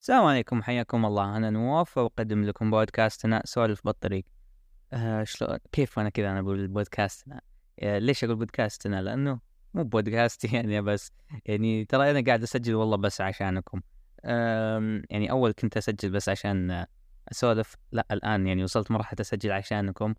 السلام عليكم حياكم الله. أنا نواف وأقدم لكم بودكاستنا سولف بالطريق. آه شلون كيف أنا كذا أنا أقول بودكاستنا آه ليش أقول بودكاستنا؟ لأنه مو بودكاست يعني بس. يعني ترى أنا قاعد أسجل والله بس عشانكم. آه يعني أول كنت أسجل بس عشان أسولف. لا الآن يعني وصلت مرحلة أسجل عشانكم.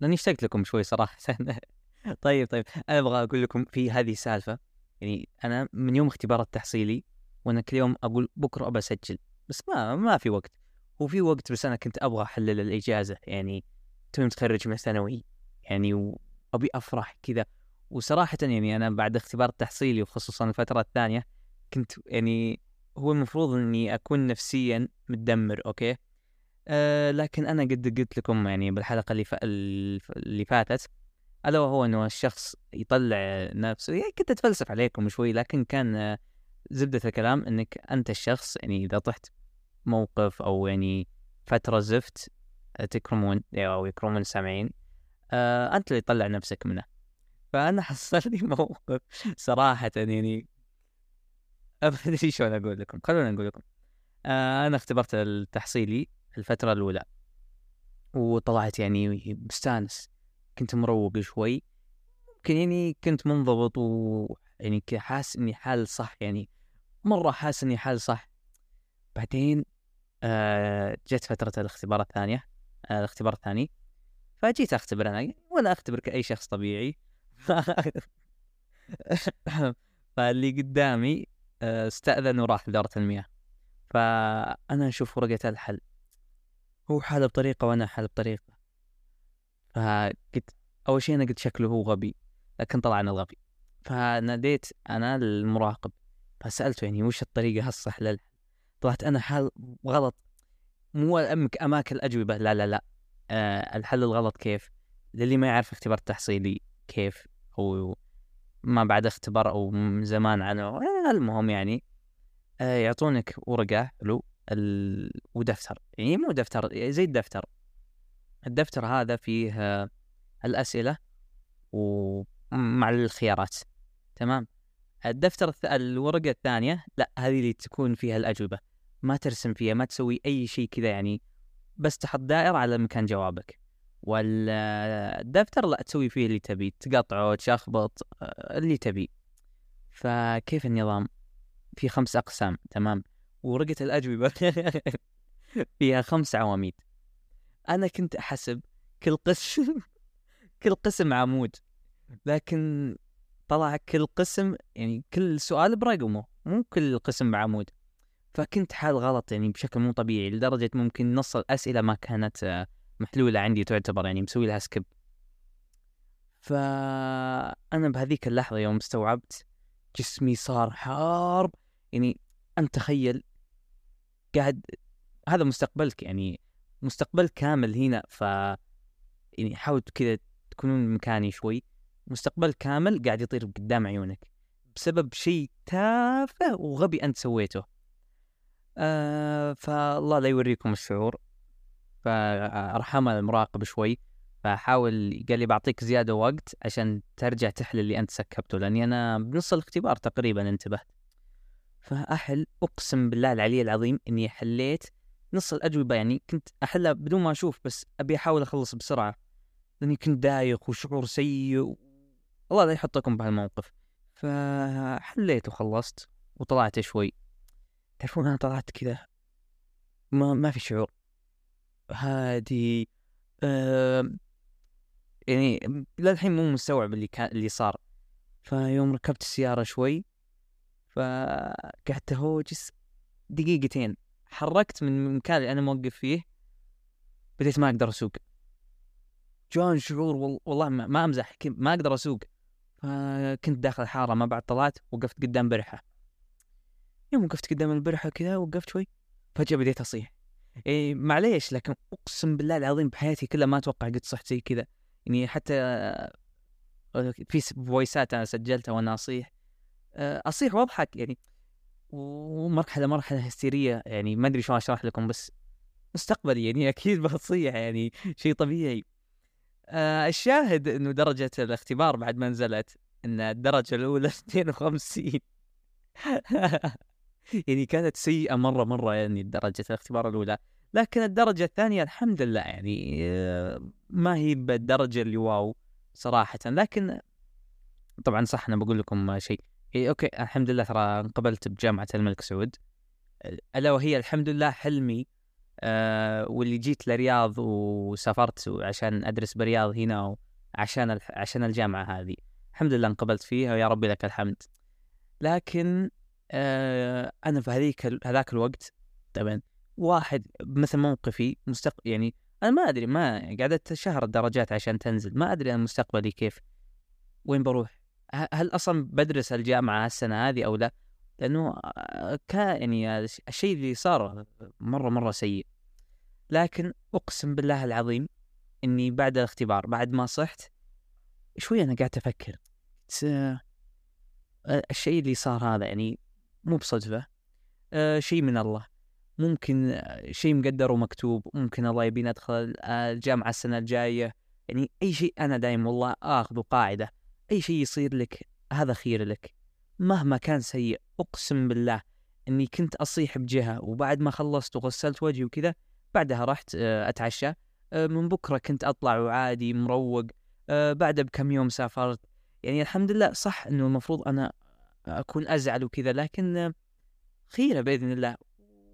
لأني اشتقت لكم شوي صراحة. طيب طيب. أنا أبغى أقول لكم في هذه سالفة يعني أنا من يوم اختبار التحصيلي وأنا كل يوم أقول بكرة أبى أسجل بس ما ما في وقت. وفي وقت بس أنا كنت أبغى أحلل الإجازة يعني توني متخرج من ثانوي يعني وأبي أفرح كذا. وصراحه يعني أنا بعد اختبار التحصيلي وخصوصا الفترة الثانية كنت يعني هو المفروض إني أكون نفسيا متدمر أوكي؟ أه لكن أنا قد قلت لكم يعني بالحلقة اللي ف... اللي فاتت ألا وهو إنه الشخص يطلع نفسه يعني كنت أتفلسف عليكم شوي لكن كان زبدة الكلام إنك أنت الشخص يعني إذا طحت موقف أو يعني فترة زفت تكرمون أو يكرمون السامعين آه أنت اللي تطلع نفسك منه. فأنا حصل لي موقف صراحة يعني أدري شلون أقول لكم. خلونا نقول لكم. آه أنا اختبرت التحصيلي الفترة الأولى. وطلعت يعني مستانس. كنت مروق شوي. ممكن يعني كنت منضبط و يعني حاس إني حال صح يعني. مرة حاس إني حال صح. بعدين آه جت فترة الاختبار الثانية آه الاختبار الثاني. فجيت أختبر أنا ولا اختبر كاي شخص طبيعي. فاللي قدامي آه استأذن وراح إدارة المياه. فأنا أشوف ورقة الحل. هو حل بطريقة وأنا حل بطريقة. فقلت أول شيء أنا قلت شكله هو غبي لكن طلع أنا الغبي فناديت أنا المراقب. فسألته يعني وش الطريقة الصح للحل طلعت أنا حال غلط. مو أمك اماكن الأجوبة. لا لا لا. آه الحل الغلط كيف؟ للي ما يعرف اختبار التحصيلي كيف؟ أو ما بعد اختبار أو زمان عنه المهم يعني آه يعطونك ورقة حلو. ودفتر. يعني مو دفتر زي الدفتر. الدفتر هذا فيه آه الأسئلة ومع الخيارات. تمام؟ الدفتر الث... الورقة الثانية لا هذه اللي تكون فيها الأجوبة. ما ترسم فيها ما تسوي أي شيء كذا يعني. بس تحط دائرة على مكان جوابك. والدفتر لا تسوي فيه اللي تبي تقطعه تشخبط آه، اللي تبي. فكيف النظام؟ في خمس أقسام تمام؟ ورقة الأجوبة فيها خمس عواميد. أنا كنت أحسب كل قسم كل قسم عمود. لكن طلع كل قسم يعني كل سؤال برقمه مو كل قسم بعمود فكنت حال غلط يعني بشكل مو طبيعي لدرجة ممكن نص الأسئلة ما كانت آه، محلولة عندي تعتبر يعني مسوي لها سكيب فأنا بهذيك اللحظة يوم استوعبت جسمي صار حار. يعني أنت تخيل قاعد هذا مستقبلك يعني مستقبل كامل هنا. ف يعني حاول كذا تكونون مكاني شوي. مستقبل كامل قاعد يطير قدام عيونك بسبب شيء تافه وغبي أنت سويته. آه فالله لا يوريكم الشعور. فأرحم المراقب شوي. فحاول قال لي بعطيك زيادة وقت عشان ترجع تحل اللي أنت سكبته لأني أنا بنص الاختبار تقريبا انتبهت. فأحل أقسم بالله العلي العظيم إني حليت نص الأجوبة. يعني كنت أحلها بدون ما أشوف بس أبي أحاول أخلص بسرعة. لأني كنت دايخ وشعور سيء الله لا يحطكم بهالموقف. فحليت وخلصت وطلعت شوي. تعرفون أنا طلعت كذا ما ما في شعور. هادي أه يعني للحين مو مستوعب اللي كان اللي صار. فيوم ركبت السيارة شوي فقعدت هوجس دقيقتين. حركت من المكان اللي أنا موقف فيه بديت ما أقدر أسوق. جان شعور والله ما أمزح ما أقدر أسوق. فكنت داخل الحاره ما بعد طلعت وقفت قدام برحة. يوم وقفت قدام البرحة كذا وقفت شوي فجأة بديت أصيح. إيه معليش لكن أقسم بالله العظيم بحياتي كلها ما أتوقع قد صحت زي كذا. يعني حتى في فويسات أنا سجلتها وأنا أصيح. آه، أصيح وأضحك يعني ومرحلة مرحلة هستيرية. يعني ما أدري شلون أشرح لكم بس مستقبلي يعني أكيد بصيح يعني شيء طبيعي. آه الشاهد إنه درجة الاختبار بعد ما نزلت إن الدرجة الأولى 52 يعني كانت سيئة مرة مرة يعني درجة الاختبار الأولى لكن الدرجة الثانية الحمد لله يعني آه، ما هي بالدرجة اللي wow صراحة. لكن طبعا صح أنا بقول لكم شيء. إيه okay الحمد لله ترى انقبلت بجامعة الملك سعود. ألا وهي الحمد لله حلمي آه واللي جيت لرياض وسافرت عشان أدرس برياض هنا عشان عشان الجامعة هذه. الحمد لله انقبلت فيها ويا ربي لك الحمد. لكن آه أنا في هذيك هذاك الوقت طبعا واحد مثل موقفي مستق يعني أنا ما أدري ما قعدت شهر الدرجات عشان تنزل ما أدري أنا مستقبلي كيف وين بروح هل أصلا بدرس الجامعة السنة هذه أو لا؟ لأنه كان يعني الشيء اللي صار مرة مرة سيء. لكن أقسم بالله العظيم إني بعد الاختبار بعد ما صحت شوي أنا قاعد أفكر. الشيء اللي صار هذا يعني مو بصدفة. أه شيء من الله. ممكن شيء مقدر ومكتوب. ممكن الله يبيني أدخل الجامعة السنة الجاية. يعني أي شيء أنا دايم والله آخذ قاعدة. أي شيء يصير لك هذا خير لك. مهما كان سيء أقسم بالله إني كنت أصيح بجهة وبعد ما خلصت وغسلت وجهي وكذا بعدها رحت آه، أتعشى. آه، من بكرة كنت أطلع وعادي مروق. آه، بعدها بكم يوم سافرت. يعني الحمد لله صح إنه المفروض أنا أكون أزعل وكذا لكن خيرة بإذن الله.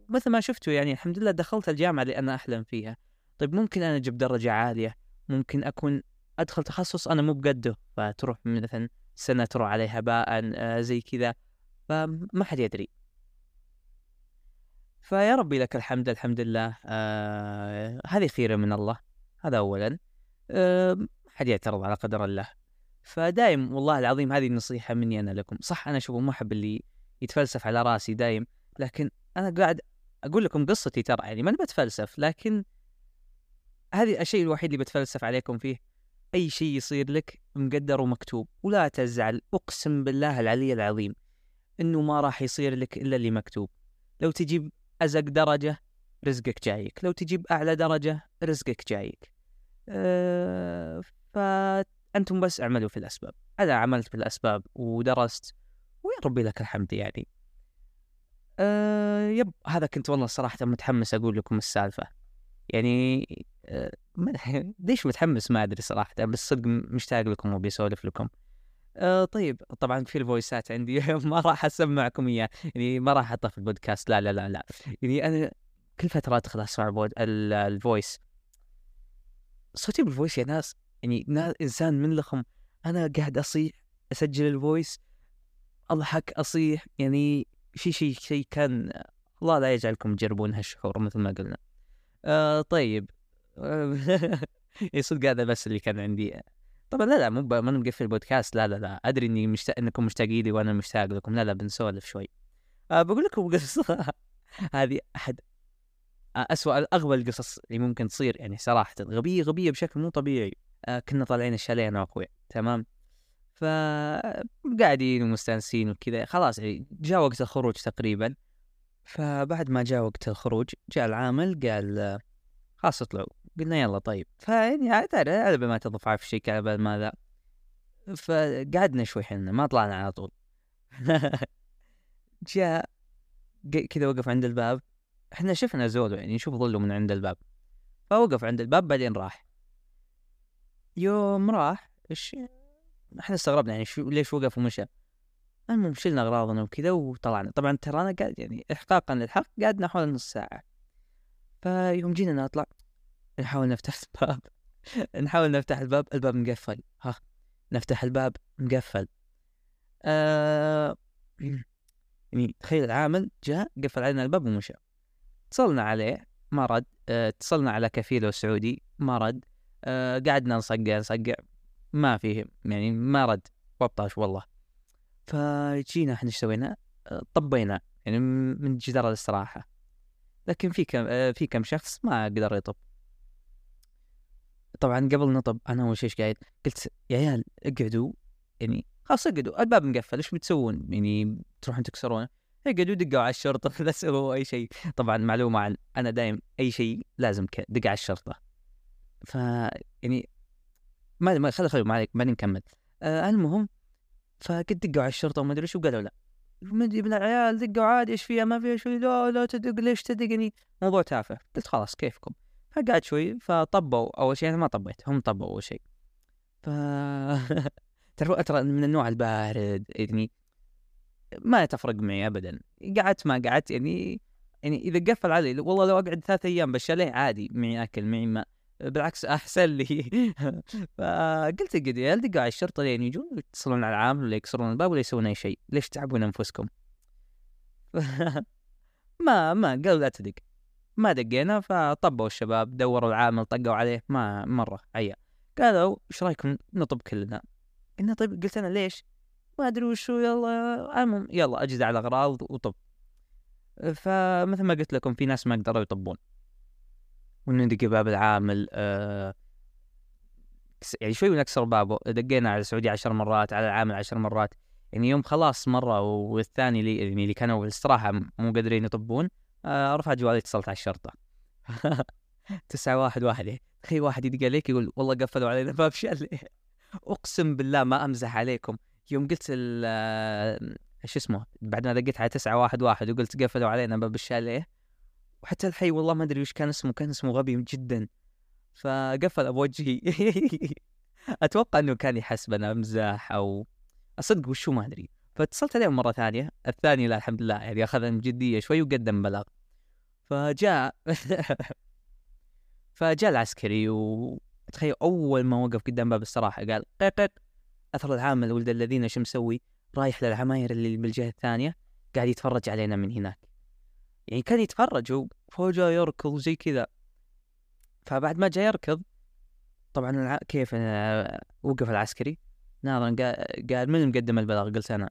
مثل ما شفتوا يعني الحمد لله دخلت الجامعة اللي أنا أحلم فيها. طيب ممكن أنا أجيب درجة عالية؟ ممكن أكون أدخل تخصص أنا مو بقده فتروح مثلا سنة تروح عليها هباء آه زي كذا. فما حد يدري. فيا ربي لك الحمد الحمد لله. آه هذه خيرة من الله هذا أولا. آه حد يعترض على قدر الله. فدايم والله العظيم هذه النصيحة مني أنا لكم. صح أنا أشوفه ما أحب اللي يتفلسف على رأسي دايم لكن أنا قاعد أقول لكم قصتي ترى يعني ما بتفلسف لكن هذه الشيء الوحيد اللي بتفلسف عليكم فيه. أي شيء يصير لك مقدر ومكتوب ولا تزعل. أقسم بالله العلي العظيم. إنه ما راح يصير لك إلا اللي مكتوب. لو تجيب أزق درجة رزقك جايك. لو تجيب أعلى درجة رزقك جايك. أه فأنتم بس اعملوا في الأسباب. أنا عملت في الأسباب ودرست ويا ربي لك الحمد يعني. آه يب هذا كنت والله صراحة متحمس أقول لكم السالفة. يعني آه ليش متحمس؟ ما أدري صراحة بس صدق مشتاق لكم وبي أسولف لكم. آه طيب طبعا في ال voice ات عندي. ما راح أسمعكم إياه. يعني ما راح أحطه في البودكاست لا لا لا لا. يعني أنا كل فترة أدخل أسمع بود ال voice صوتي بال voice يا ناس يعني ناس إنسان من لخم. أنا قاعد أصيح أسجل ال voice أضحك أصيح. يعني في شيء شيء كان الله لا يجعلكم تجربون هالشعور مثل ما قلنا. آه طيب. اي صدق هذا بس اللي كان عندي. طبعا لا لا مو ما مقفل البودكاست لا لا لا أدري إني مشتاق إنكم مشتاقين لي وأنا مشتاق لكم لا لا بنسولف شوي. آه بقول لكم قصه هذه أحد أسوأ أغبى القصص اللي ممكن تصير يعني صراحة غبية غبية بشكل مو طبيعي. آه كنا طالعين الشاليه أنا وأخوي تمام؟ فقاعدين ومستانسين وكذا خلاص يعني جاء وقت الخروج تقريبا. فبعد ما جاء وقت الخروج جاء العامل قال خلاص اطلعوا. قلنا يلا طيب. فيعني على بال ما تضف في شيء على بال ماذا فقعدنا شوي حنا ما طلعنا على طول. جاء كذا وقف عند الباب. إحنا شفنا زول يعني نشوف ظله من عند الباب. فوقف عند الباب بعدين راح. يوم راح إيش؟ إحنا استغربنا يعني شو ليش وقف ومشى. المهم شلنا أغراضنا وكذا وطلعنا. طبعا ترانا قاعد يعني احقاقا للحق قعدنا حول نص ساعة. فيوم جينا نطلع. نحاول نفتح الباب. نحاول نفتح الباب الباب مقفل. ها نفتح الباب مقفل. آه يعني تخيل العامل جاء قفل علينا الباب ومشى. اتصلنا عليه ما رد. آه، اتصلنا على كفيله سعودي ما رد. أه قعدنا نصقع نصقع. ما فيه يعني ما رد. وطاش والله. فجينا إحنا إيش سوينا؟ طبينا. يعني من جدار الاستراحة. لكن في كم في كم شخص ما قدر يطب. طبعا قبل نطب أنا أول شيء قاعد؟ قلت يا عيال اقعدوا يعني خلاص اقعدوا الباب مقفل إيش بتسوون؟ يعني تروحون تكسرونه؟ اقعدوا دقوا على الشرطة لا سووا أي شيء طبعا معلومة عن أنا دايم أي شيء لازم دق على الشرطة. ف يعني ما ما خلي خلي ما عليك بعدين نكمل. آه المهم فقد دقوا على الشرطة وما أدري شو قالوا لا. مدري ابن العيال دقوا عادي إيش فيها؟ ما فيها؟ شيء لا لا تدق ليش تدقني موضوع تافه. قلت خلاص كيفكم؟ فقعد شوي فطبوا. أول شيء أنا ما طبيت هم طبوا أول شيء. ف تعرفوا ترى من النوع البارد يعني ما تفرق معي ابدا. قعدت ما قعدت يعني يعني إذا قفل علي والله لو أقعد ثلاث أيام بالشاليه عادي معي أكل معي ماء. بالعكس أحسن لي. فقلت قد يا دقوا على الشرطة لين يجون يتصلون على العامل ولا يكسرون الباب ولا يسوون أي شيء. ليش تعبون أنفسكم؟ ما ما قالوا لا تدق ما دقينا فطبوا الشباب دوروا العامل طقوا عليه ما مرة عيا قالوا إيش رأيكم نطب كلنا؟ قلنا طيب قلت أنا ليش؟ ما أدري وشو يلا المهم يلا اجهز على الاغراض وطب. فمثل ما قلت لكم في ناس ما قدروا يطبون. وندق باب العامل آه يعني شوي ونكسر بابه. دقينا على السعودية عشر مرات على العامل عشر مرات. يعني يوم خلاص مرة والثاني اللي يعني اللي كانوا بالاستراحة مو قادرين يطبون آه رفعت جوالي اتصلت على الشرطة. تسعة واحد واحد تخيل واحد يدق عليك يقول والله قفلوا علينا باب شاليه أقسم بالله ما أمزح عليكم. يوم قلت ال إيش اسمه بعد ما دقيت على تسعة واحد واحد وقلت قفلوا علينا باب الشاليه وحتى الحي والله ما أدري وش كان اسمه كان اسمه غبي جدا. فقفل بوجهي. أتوقع إنه كان يحسبنا مزاح أو أصدق وشو ما أدري. فاتصلت عليهم مرة ثانية. الثاني لا الحمد لله يعني اخذها بجدية شوي وقدم بلاغ. فجاء فجاء العسكري وتخيل أول ما وقف قدام باب الصراحه قال قيق أثر العامل ولد الذين إيش مسوي؟ رايح للعماير اللي بالجهة الثانية قاعد يتفرج علينا من هناك. يعني كان يتفرج وفوجا يركض زي كذا. فبعد ما جاء يركض طبعا كيف وقف العسكري. ناظرا قال من مقدم البلاغ؟ قلت أنا.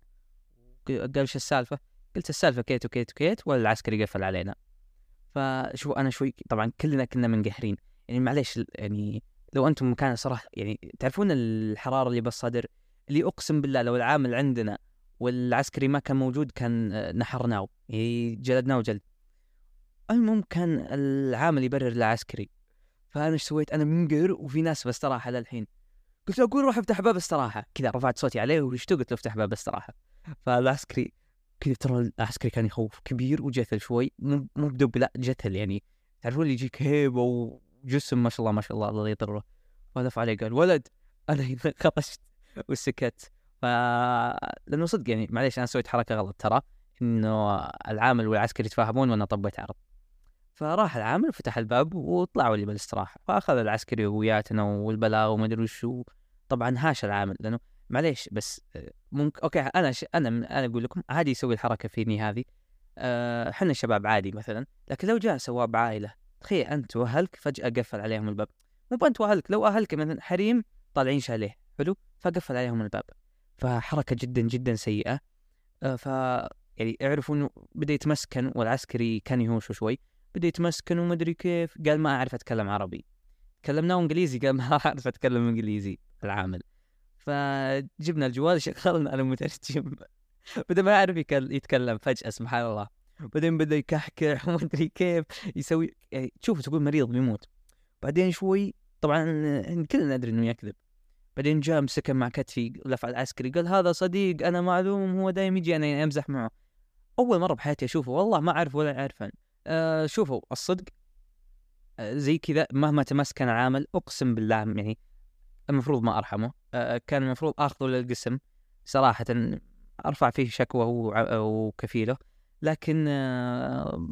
قال إيش السالفة؟ قلت السالفة كيت وكيت وكيت والعسكري قفل علينا. فشو أنا شوي طبعا كلنا كنا منقهرين يعني معليش يعني لو أنتم مكان صراحة يعني تعرفون الحرارة اللي بالصدر؟ اللي أقسم بالله لو العامل عندنا والعسكري ما كان موجود كان نحرناه. يعني جلدناه جلد. المهم كان العامل يبرر للعسكري فأنا إيش سويت؟ أنا منقهر وفي ناس بستراحه للحين. قلت له أقول روح افتح باب استراحة. كذا رفعت صوتي عليه واشتو قلت له افتح باب استراحة. فالعسكري كذا ترى العسكري كان يخوف كبير وجثل شوي مو مو بدب لا جثل يعني. تعرفون اللي يجيك هيبة وجسم ما شاء الله ما شاء الله الله يضره ولف عليه قال ولد أنا خرجت وسكت. ف لأنه صدق يعني معليش أنا سويت حركة غلط ترى. إنه العامل والعسكري يتفاهمون وأنا طبيت عرض. فراح العامل وفتح الباب وطلعوا لي بالاستراحة. فأخذ العسكري وياتنا والبلاغ وما أدري وشو طبعا هاش العامل لأنه معليش بس ممكن أوكي أنا ش... أنا أنا أقول لكم عادي يسوي الحركة فيني هذه إحنا أه... الشباب عادي مثلا لكن لو جاء سواء بعائله تخيل أنت وأهلك فجأة قفل عليهم الباب. مو انت وأهلك لو أهلك مثلا حريم طالعين شاليه حلو؟ فقفل عليهم الباب. فحركة جدا جدا سيئة. أه ف يعني اعرفوا إنه بدأ يتمسكن والعسكري كان يهوش شوي. بدأ يتمسكن وما أدري كيف قال ما أعرف أتكلم عربي. كلمناه إنجليزي قال ما أعرف أتكلم إنجليزي العامل. فجبنا الجوال شغلنا على مترجم بدا ما يعرف يتكلم فجأة سبحان الله. بعدين بدأ يكحكح وما أدري كيف. يسوي يعني تشوف تقول مريض بيموت. بعدين شوي طبعا كلنا ندري إنه يكذب. بعدين جاء مسكن مع كتفي لف على العسكري قال هذا صديق أنا معلوم هو دايم يجي أنا امزح معه. أول مرة بحياتي أشوفه والله ما أعرف ولا اعرفه آه شوفوا الصدق آه زي كذا مهما تمسكن العامل أقسم بالله يعني المفروض ما أرحمه. كان المفروض آخذه للقسم. صراحة أرفع فيه شكوى وكفيله لكن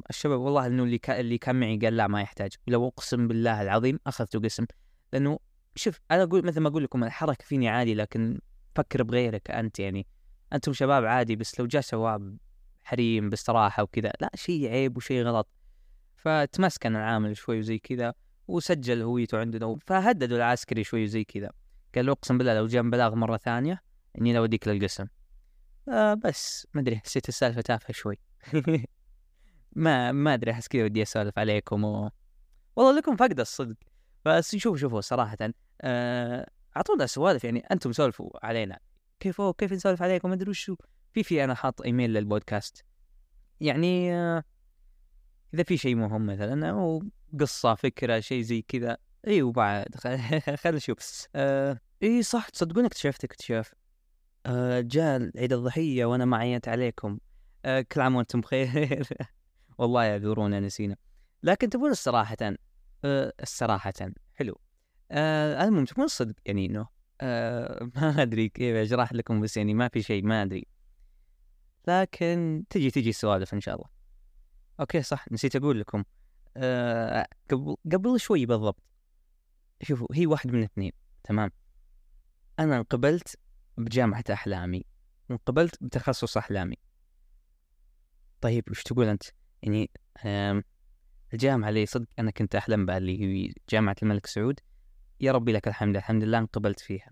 الشباب والله إنه اللي اللي كان معي قال لا ما يحتاج. لو أقسم بالله العظيم أخذته قسم. لأنه شوف أنا أقول مثل ما أقول لكم الحركة فيني عادي لكن فكر بغيرك أنت يعني. أنتم شباب عادي بس لو جاء شباب حريم باستراحة وكذا لا شيء عيب وشيء غلط. فتمسكن العامل شوي وزي كذا. وسجل هويته عندنا. فهددوا العسكري شوي وزي كذا. قال له اقسم بالله لو جاء بلاغ مرة ثانية إني لو اوديك للقسم. آه بس ما أدري حسيت السالفة تافهة شوي. ما ما أدري أحس كذا ودي أسولف عليكم و... والله لكم فقد الصدق. بس شوفوا شوفوا صراحة آه، أعطونا سوالف يعني أنتم سولفوا علينا. كيف كيف نسولف عليكم؟ ما أدري وشو. في في أنا حاط إيميل للبودكاست. يعني آه، إذا في شيء مهم مثلا أو قصة فكرة شيء زي كذا. إي وبعد خل نشوف آه إي صح تصدقون اكتشفت اكتشاف آه جاء عيد الضحية وأنا ما عينت عليكم. آه كل عام وأنتم بخير. والله يعذرونا نسينا. لكن تبون الصراحة آه الصراحة حلو. آه المهم تبون الصدق يعني إنه آه ما أدري كيف أشرح لكم بس يعني ما في شيء ما أدري. لكن تجي تجي السوالف إن شاء الله. أوكي صح نسيت أقول لكم. آه قبل قبل شوي بالضبط. شوفوا هي واحد من اثنين تمام؟ أنا انقبلت بجامعة أحلامي وانقبلت بتخصص أحلامي. طيب وش تقول أنت؟ يعني الجامعة اللي صدق أنا كنت أحلم بها اللي هي جامعة الملك سعود يا ربي لك الحمد الحمد لله انقبلت فيها.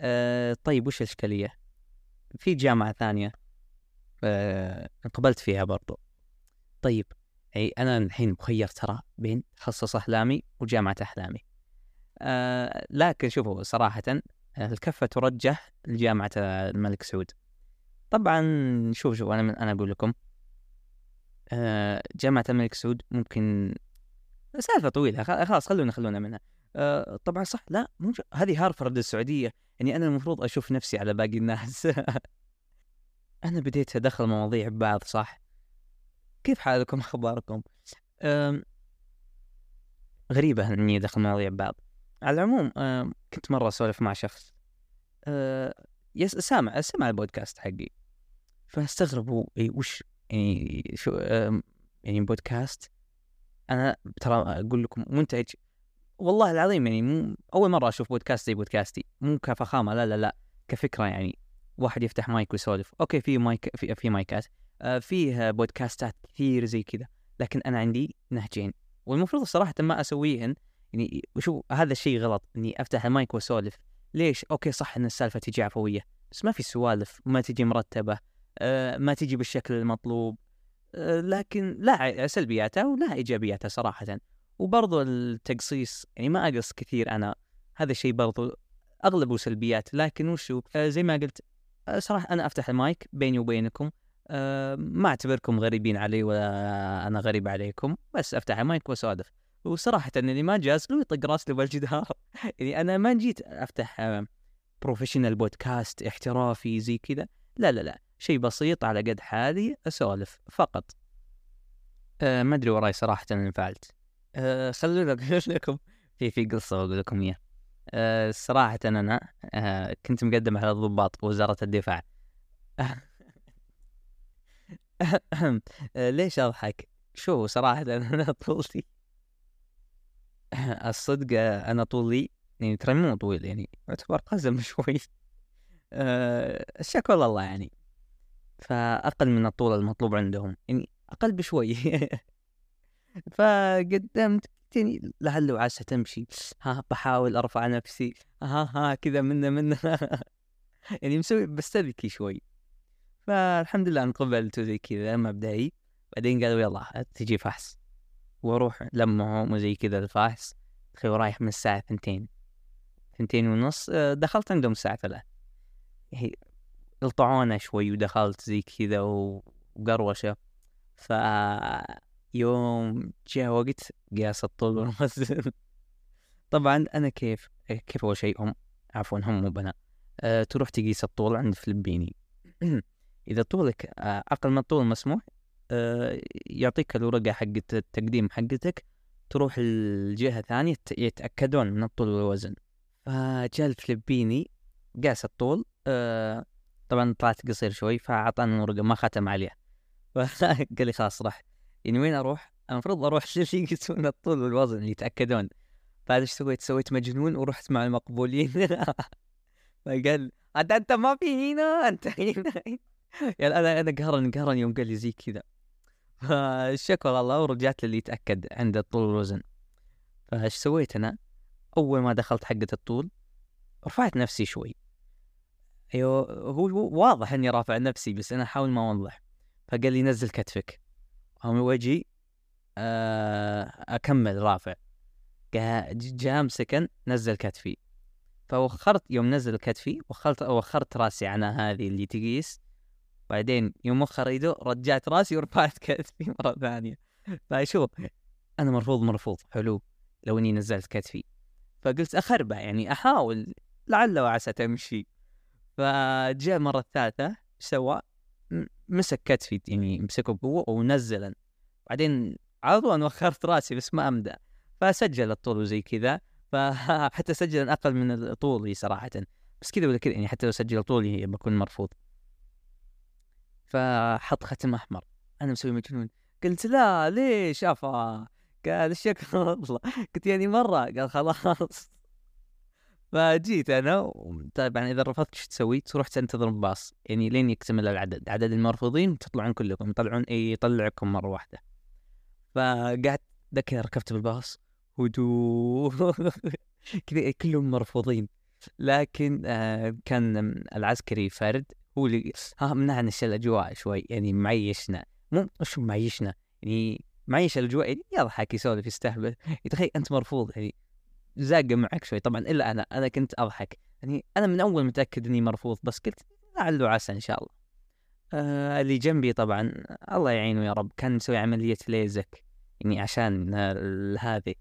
أه طيب وش الإشكالية؟ في جامعة ثانية أه انقبلت فيها برضو. طيب أي أنا الحين مخير ترى بين تخصص أحلامي وجامعة أحلامي. أه لكن شوفوا صراحة الكفة ترجح لجامعة الملك سعود. طبعا شوف شوف أنا أنا أقول لكم آه، جامعة الملك سعود ممكن سالفة طويلة خلاص خلونا خلونا منها. آه، طبعا صح لا مو هذه هارفرد السعودية. يعني أنا المفروض أشوف نفسي على باقي الناس. أنا بديت أدخل مواضيع ببعض صح؟ كيف حالكم؟ أخباركم؟ غريبة إني أدخل مواضيع ببعض على العموم كنت مرة أسولف مع شخص. آه، يس سامع سمع البودكاست حقي. فاستغربوا وش يعني شو يعني بودكاست؟ أنا ترى أقول لكم منتج. والله العظيم يعني مو أول مرة أشوف بودكاست زي بودكاستي. مو كفخامة لا لا لا كفكرة يعني. واحد يفتح مايك ويسولف. okay في مايك في, في مايكات. فيه بودكاستات كثير زي كذا لكن أنا عندي نهجين. والمفروض صراحة ما أسويهن. يعني وشو هذا الشيء غلط إني أفتح المايك وأسولف. ليش؟ okay صح إن السالفة تجي عفوية بس ما في سوالف ما تجي مرتبة آه، ما تجي بالشكل المطلوب. آه، لكن لا سلبياتها ولا إيجابياتها صراحة. وبرضو التقصيص يعني ما أقص كثير أنا. هذا الشيء برضو أغلبه سلبيات لكن وشو؟ آه، زي ما قلت صراحة أنا أفتح المايك بيني وبينكم. ما أعتبركم غريبين علي ولا أنا غريب عليكم بس أفتح المايك وأسولف. وصراحة اللي ما جاز له يطق راسه بالجدار يعني أنا ما جيت أفتح professional بودكاست احترافي زي كذا. لا لا لا شيء بسيط على قد حالي أسولف فقط. أه ما أدري وراي صراحة انفعلت أه خلوني أقول لكم في في قصة بقول لكم إياها. أه صراحة أنا أه كنت مقدم على الضباط وزارة الدفاع. أه ليش أضحك؟ شو صراحة أنا طولي. الصدق أنا طولي يعني ترى مو طويل يعني يعتبر قزم شوي. أه الشكوى الله يعني. فأقل من الطول المطلوب عندهم يعني أقل بشوي. فقدمت يعني لعل وعسى تمشي. ها بحاول أرفع نفسي. ها ها كذا منا منا يعني مسوي بستذكي شوي. فالحمد لله انقبلت وزي كذا مبدئي. بعدين قالوا يلا تجي فحص. وأروح لمهم وزي كذا الفحص. تخيل رايح من الساعة ثنتين ثنتين ونص دخلت عندهم الساعة ثلاث هي قلطعونا شوي ودخلت زي كذا وقروشة. ف يوم جاء وقت قياس الطول والوزن طبعا أنا كيف كيف أول شيء هم عفوا هم مو بنا. أه تروح تقيس الطول عند فلبيني إذا طولك آه، أقل من الطول المسموح أه يعطيك الورقة حقت التقديم حقتك تروح الجهة ثانية يتأكدون من الطول والوزن فجاء الفلبيني قاس الطول أه طبعا طلعت قصير شوي فأعطاني ورقه ما ختم عليها. فقال لي خلاص راح. يعني وين أروح؟ المفروض أروح اللي يقيسون الطول والوزن يتأكدون. فهذا إيش سويت؟ سويت مجنون ورحت مع المقبولين. فقال انت أنت ما في هنا أنت هنا. يعني أنا أنا قهرني قهرني يوم قال لي زي كذا. فشكر الله ورجعت للي يتأكد عند الطول والوزن. فايش سويت أنا؟ أول ما دخلت حقة الطول رفعت نفسي شوي. أيوه هو واضح إني رافع نفسي بس أنا أحاول ما أوضح. فقال لي نزل كتفك. من وجهي آه، أكمل رافع. جاء مسكن نزل كتفي. فوخرت يوم نزل كتفي وخرت وخرت راسي عن هذه اللي تقيس. بعدين يوم وخر يده رجعت راسي ورفعت كتفي مرة ثانية. فشوف أنا مرفوض مرفوض حلو لو إني نزلت كتفي. فقلت أخربع يعني أحاول لعل وعسى تمشي. فجاء المره الثالثه إيش سوى؟ مسك كتفي يعني مسكه بقوة ونزلا بعدين على طول وخرت راسي بس ما امدى فسجل الطول وزي كذا. فحتى سجل أقل من طولي صراحة. بس كذا ولا كذا يعني حتى لو سجل طولي بكون مرفوض. فحط ختم أحمر. أنا مسوي مجنون. قلت لا ليش افا قال الشكر والله. قلت يعني مرة. قال خلاص. فجيت أنا طبعا إذا رفضت إيش تسوي؟ تروح تنتظر باص. يعني لين يكتمل العدد، عدد المرفوضين تطلعون كلكم. يطلعون اي يطلعكم مرة واحدة. فقعدت ذكر ركبت بالباص. هدوء. كذا كلهم مرفوضين. لكن آه كان العسكري فرد هو اللي ها منعنش الأجواء شوي يعني معيشنا مو مش معيشنا يعني معيش الأجواء يعني يضحك يسولف يستهبل تخيل أنت مرفوض يعني زاقة معك شوي طبعا إلا أنا أنا كنت أضحك يعني أنا من أول متأكد إني مرفوض بس قلت لعل وعسى إن شاء الله. آه اللي جنبي طبعا الله يعينه يا رب كان مسوي عملية ليزك يعني عشان هذه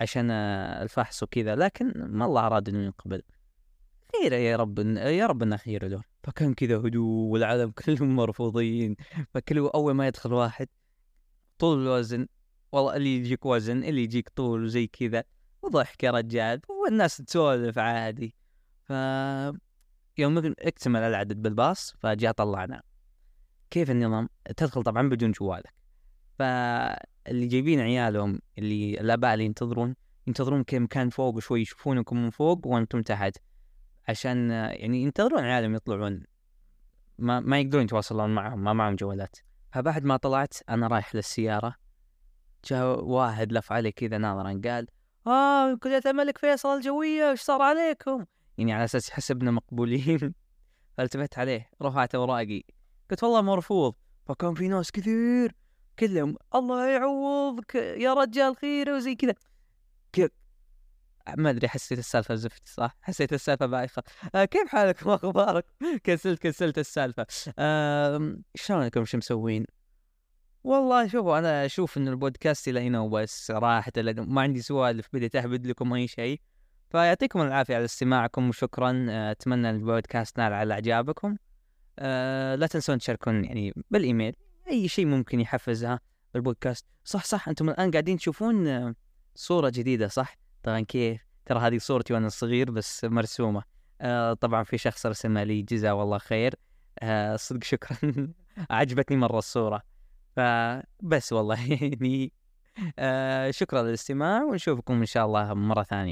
عشان الفحص وكذا لكن ما الله أراد إنه ينقبل. خير يا رب يا رب إنه خير له فكان كذا هدوء والعالم كلهم مرفوضين فكله أول ما يدخل واحد طول الوزن والله اللي يجيك وزن اللي يجيك طول وزي كذا وضحك يا رجال والناس تسولف عادي. ف يوم اكتمل العدد بالباص فجاء طلعنا. كيف النظام؟ تدخل طبعا بدون جوالك. فاللي جايبين عيالهم اللي الآباء اللي ينتظرون ينتظرون كمكان فوق شوي يشوفونكم من فوق وأنتم تحت. عشان يعني ينتظرون عيالهم يطلعون. ما ما يقدرون يتواصلون معهم ما معهم جوالات. فبعد ما طلعت أنا رايح للسيارة جاء واحد لف علي كذا ناظرا قال آه كلية الملك فيصل الجوية إيش صار عليكم؟ يعني على أساس يحسبنا مقبولين. فالتفت عليه رفعت اوراقي قلت والله مرفوض فكان في ناس كثير كلهم الله يعوضك يا رجال خير وزي كذا. ما أدري حسيت السالفة زفت صح؟ حسيت السالفة بايخة. آه كيف حالك؟ واخبارك؟ كسلت كسلت السالفة. آه شلونكم؟ شو مسوين؟ والله شوفوا أنا أشوف إن البودكاست إلى هنا وبس لأنه ما عندي سوالف بديت أهبد لكم أي شيء. فيعطيكم العافية على استماعكم وشكرا. آه، أتمنى البودكاست نال على إعجابكم. أه لا تنسون تشاركون يعني بالإيميل. أي شيء ممكن يحفزها البودكاست. صح صح أنتم الآن قاعدين تشوفون آه، صورة جديدة صح؟ طبعا كيف؟ ترى هذه صورتي وأنا صغير بس مرسومة. أه طبعا في شخص رسمها لي جزاه والله خير. أه صدق شكرا. عجبتني مرة الصورة. فبس والله يعني آه شكرا للاستماع ونشوفكم إن شاء الله مرة ثانية.